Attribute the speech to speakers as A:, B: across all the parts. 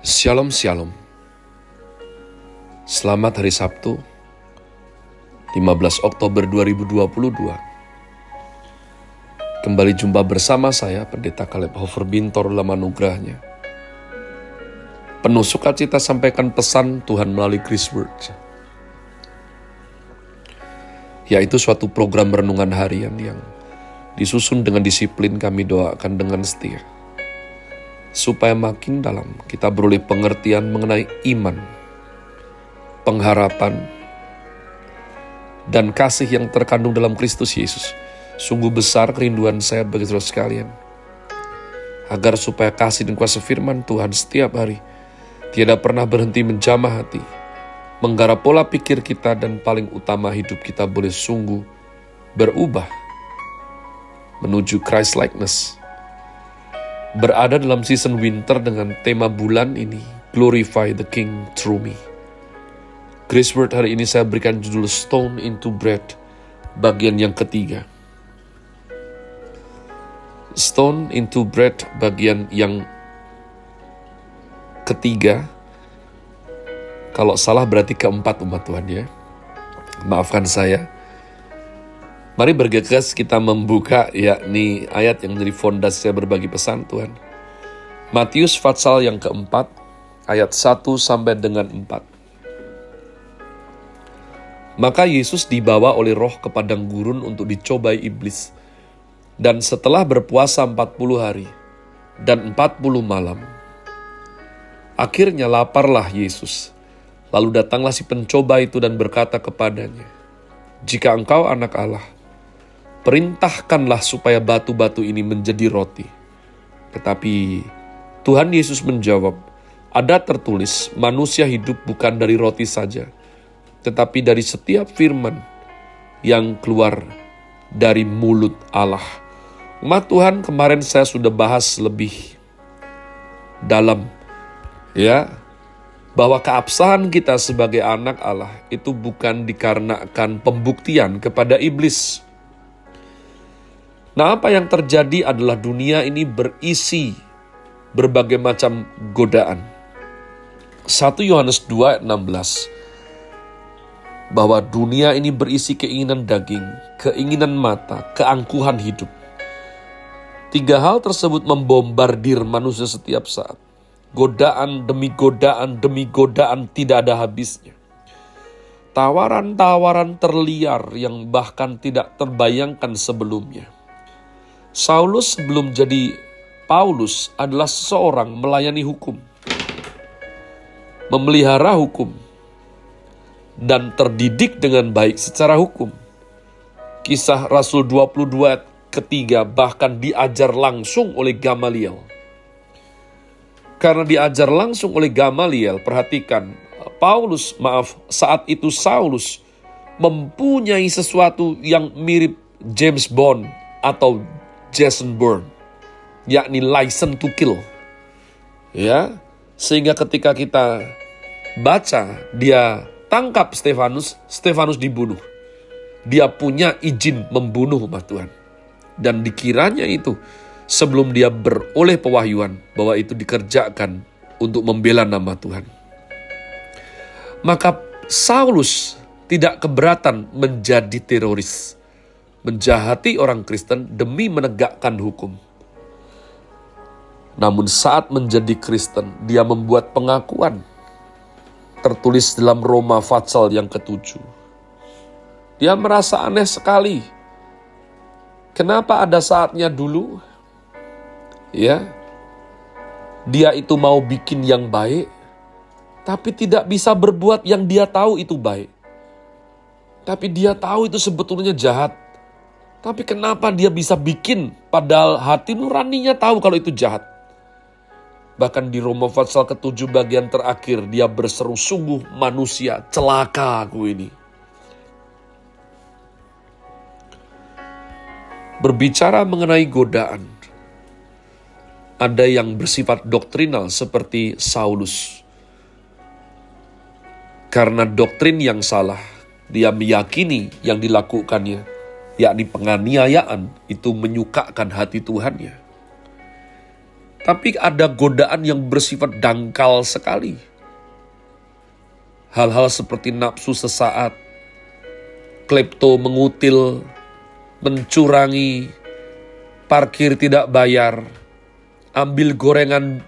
A: Shalom Shalom. Selamat hari Sabtu 15 Oktober 2022 Kembali jumpa bersama saya Pendeta Kaleb Hofer Bintor dalam anugerahnya Penuh sukacita sampaikan pesan Tuhan melalui Chris Words Yaitu suatu program renungan harian yang disusun dengan disiplin kami doakan dengan setia supaya makin dalam kita beroleh pengertian mengenai iman, pengharapan, dan kasih yang terkandung dalam Kristus Yesus. Sungguh besar kerinduan saya bagi saudara sekalian. Agar supaya kasih dan kuasa firman Tuhan setiap hari tidak pernah berhenti menjamah hati, menggarap pola pikir kita dan paling utama hidup kita boleh sungguh berubah menuju Christ likeness berada dalam season winter dengan tema bulan ini, Glorify the King Through Me. Grace Word hari ini saya berikan judul Stone into Bread, bagian yang ketiga. Stone into Bread, bagian yang ketiga. Kalau salah berarti keempat umat Tuhan ya. Maafkan saya. Mari bergegas kita membuka yakni ayat yang menjadi fondasi saya berbagi pesan Tuhan. Matius Fatsal yang keempat, ayat 1 sampai dengan 4. Maka Yesus dibawa oleh roh ke padang gurun untuk dicobai iblis. Dan setelah berpuasa 40 hari dan 40 malam, akhirnya laparlah Yesus. Lalu datanglah si pencoba itu dan berkata kepadanya, Jika engkau anak Allah, perintahkanlah supaya batu-batu ini menjadi roti. Tetapi Tuhan Yesus menjawab, ada tertulis, manusia hidup bukan dari roti saja, tetapi dari setiap firman yang keluar dari mulut Allah. Umat Tuhan, kemarin saya sudah bahas lebih dalam, ya, bahwa keabsahan kita sebagai anak Allah itu bukan dikarenakan pembuktian kepada iblis, Nah, apa yang terjadi adalah dunia ini berisi berbagai macam godaan. 1 Yohanes 2 ayat 16 bahwa dunia ini berisi keinginan daging, keinginan mata, keangkuhan hidup. Tiga hal tersebut membombardir manusia setiap saat. Godaan demi godaan demi godaan tidak ada habisnya. Tawaran-tawaran terliar yang bahkan tidak terbayangkan sebelumnya Saulus sebelum jadi Paulus adalah seseorang melayani hukum, memelihara hukum, dan terdidik dengan baik secara hukum. Kisah Rasul 22 ketiga bahkan diajar langsung oleh Gamaliel. Karena diajar langsung oleh Gamaliel, perhatikan, Paulus, maaf, saat itu Saulus mempunyai sesuatu yang mirip James Bond atau Jason Bourne, yakni license to kill. Ya, sehingga ketika kita baca dia tangkap Stefanus, Stefanus dibunuh. Dia punya izin membunuh umat Tuhan. Dan dikiranya itu sebelum dia beroleh pewahyuan bahwa itu dikerjakan untuk membela nama Tuhan. Maka Saulus tidak keberatan menjadi teroris menjahati orang Kristen demi menegakkan hukum. Namun saat menjadi Kristen, dia membuat pengakuan. Tertulis dalam Roma Fatsal yang ketujuh. Dia merasa aneh sekali. Kenapa ada saatnya dulu? Ya, dia itu mau bikin yang baik, tapi tidak bisa berbuat yang dia tahu itu baik. Tapi dia tahu itu sebetulnya jahat. Tapi kenapa dia bisa bikin padahal hati nuraninya tahu kalau itu jahat. Bahkan di Roma Fatsal ketujuh bagian terakhir dia berseru sungguh manusia celaka aku ini. Berbicara mengenai godaan, ada yang bersifat doktrinal seperti Saulus. Karena doktrin yang salah, dia meyakini yang dilakukannya yakni penganiayaan, itu menyukakan hati Tuhannya. Tapi ada godaan yang bersifat dangkal sekali. Hal-hal seperti nafsu sesaat, klepto mengutil, mencurangi, parkir tidak bayar, ambil gorengan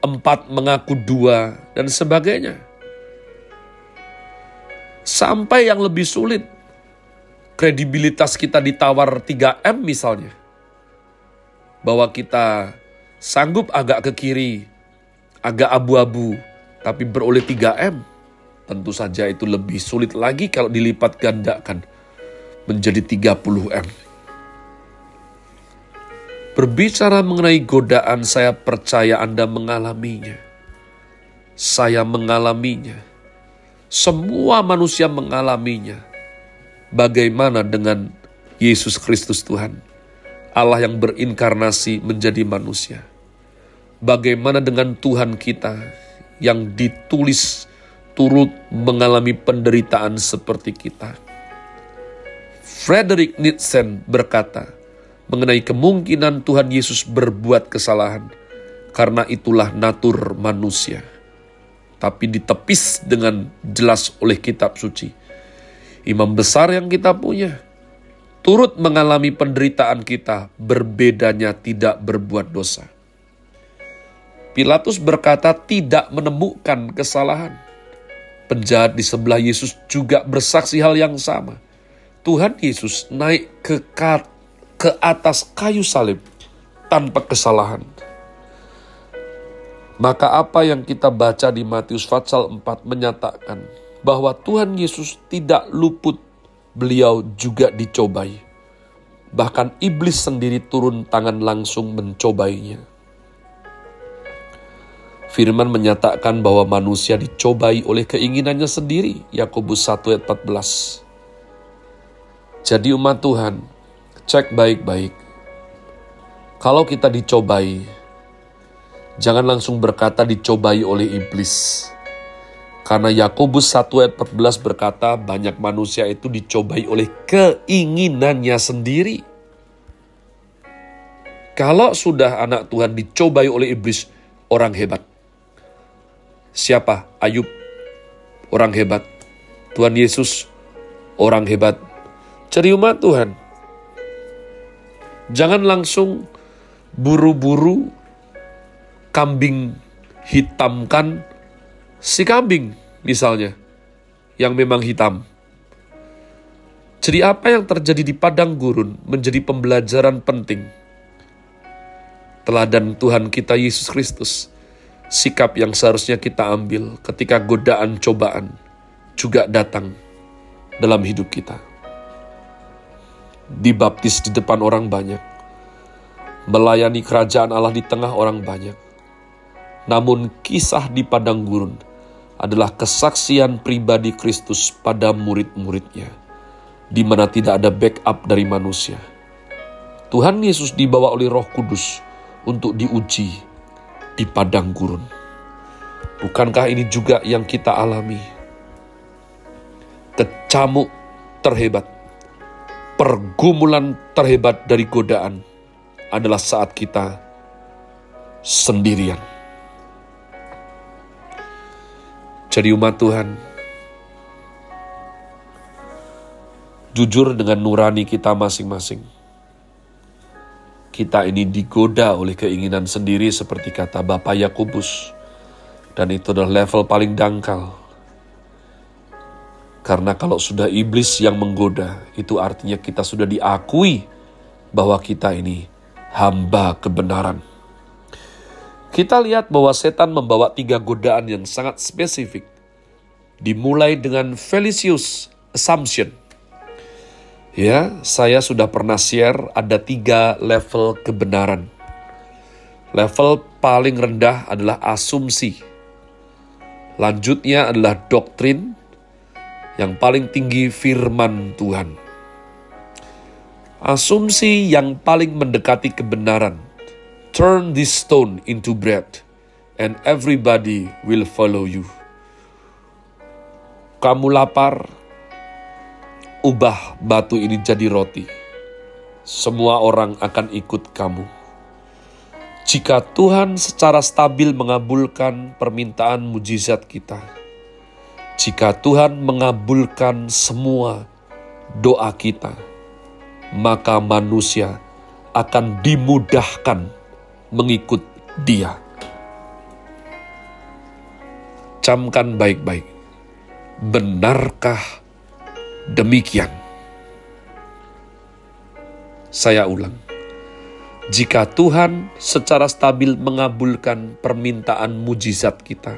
A: empat mengaku dua, dan sebagainya. Sampai yang lebih sulit, kredibilitas kita ditawar 3M misalnya. Bahwa kita sanggup agak ke kiri, agak abu-abu, tapi beroleh 3M. Tentu saja itu lebih sulit lagi kalau dilipat gandakan menjadi 30M. Berbicara mengenai godaan, saya percaya Anda mengalaminya. Saya mengalaminya. Semua manusia mengalaminya. Bagaimana dengan Yesus Kristus Tuhan? Allah yang berinkarnasi menjadi manusia. Bagaimana dengan Tuhan kita yang ditulis turut mengalami penderitaan seperti kita? Frederick Nietzsche berkata, mengenai kemungkinan Tuhan Yesus berbuat kesalahan, karena itulah natur manusia. Tapi ditepis dengan jelas oleh kitab suci. Imam besar yang kita punya, turut mengalami penderitaan kita, berbedanya tidak berbuat dosa. Pilatus berkata tidak menemukan kesalahan. Penjahat di sebelah Yesus juga bersaksi hal yang sama. Tuhan Yesus naik ke ke atas kayu salib tanpa kesalahan. Maka apa yang kita baca di Matius Fatsal 4 menyatakan bahwa Tuhan Yesus tidak luput, beliau juga dicobai. Bahkan iblis sendiri turun tangan langsung mencobainya. Firman menyatakan bahwa manusia dicobai oleh keinginannya sendiri, Yakobus 1 ayat 14. Jadi umat Tuhan, cek baik-baik. Kalau kita dicobai, jangan langsung berkata dicobai oleh iblis. Karena Yakobus 1 ayat 14 berkata banyak manusia itu dicobai oleh keinginannya sendiri. Kalau sudah anak Tuhan dicobai oleh iblis, orang hebat. Siapa? Ayub, orang hebat. Tuhan Yesus, orang hebat. Cari umat Tuhan, Jangan langsung buru-buru kambing hitamkan si kambing misalnya yang memang hitam. Jadi apa yang terjadi di padang gurun menjadi pembelajaran penting. Teladan Tuhan kita Yesus Kristus, sikap yang seharusnya kita ambil ketika godaan cobaan juga datang dalam hidup kita dibaptis di depan orang banyak, melayani kerajaan Allah di tengah orang banyak. Namun kisah di padang gurun adalah kesaksian pribadi Kristus pada murid-muridnya, di mana tidak ada backup dari manusia. Tuhan Yesus dibawa oleh roh kudus untuk diuji di padang gurun. Bukankah ini juga yang kita alami? Kecamuk terhebat pergumulan terhebat dari godaan adalah saat kita sendirian. Jadi umat Tuhan, jujur dengan nurani kita masing-masing. Kita ini digoda oleh keinginan sendiri seperti kata Bapak Yakobus. Dan itu adalah level paling dangkal karena kalau sudah iblis yang menggoda, itu artinya kita sudah diakui bahwa kita ini hamba kebenaran. Kita lihat bahwa setan membawa tiga godaan yang sangat spesifik. Dimulai dengan Felicius Assumption. Ya, saya sudah pernah share ada tiga level kebenaran. Level paling rendah adalah asumsi. Lanjutnya adalah doktrin, yang paling tinggi firman Tuhan. Asumsi yang paling mendekati kebenaran. Turn this stone into bread and everybody will follow you. Kamu lapar, ubah batu ini jadi roti. Semua orang akan ikut kamu. Jika Tuhan secara stabil mengabulkan permintaan mujizat kita, jika Tuhan mengabulkan semua doa kita, maka manusia akan dimudahkan mengikut Dia. Camkan baik-baik, benarkah demikian? Saya ulang jika Tuhan secara stabil mengabulkan permintaan mujizat kita,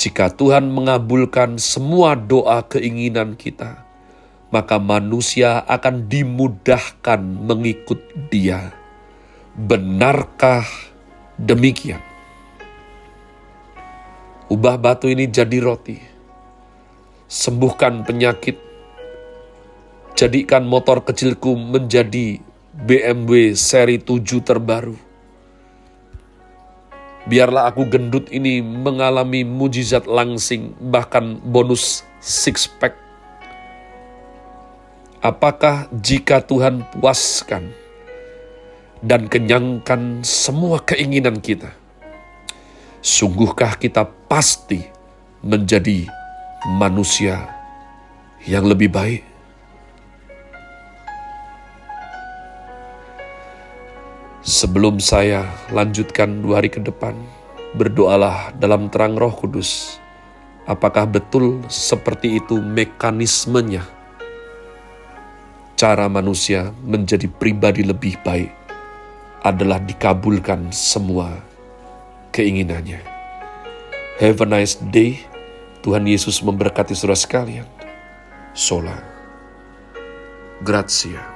A: jika Tuhan mengabulkan semua doa keinginan kita, maka manusia akan dimudahkan mengikut Dia. Benarkah demikian? Ubah batu ini jadi roti, sembuhkan penyakit, jadikan motor kecilku menjadi BMW seri 7 terbaru. Biarlah aku gendut ini mengalami mujizat langsing, bahkan bonus six pack. Apakah jika Tuhan puaskan dan kenyangkan semua keinginan kita, sungguhkah kita pasti menjadi manusia yang lebih baik? Sebelum saya lanjutkan dua hari ke depan, berdoalah dalam terang roh kudus. Apakah betul seperti itu mekanismenya? Cara manusia menjadi pribadi lebih baik adalah dikabulkan semua keinginannya. Have a nice day. Tuhan Yesus memberkati saudara sekalian. Sola. Grazie.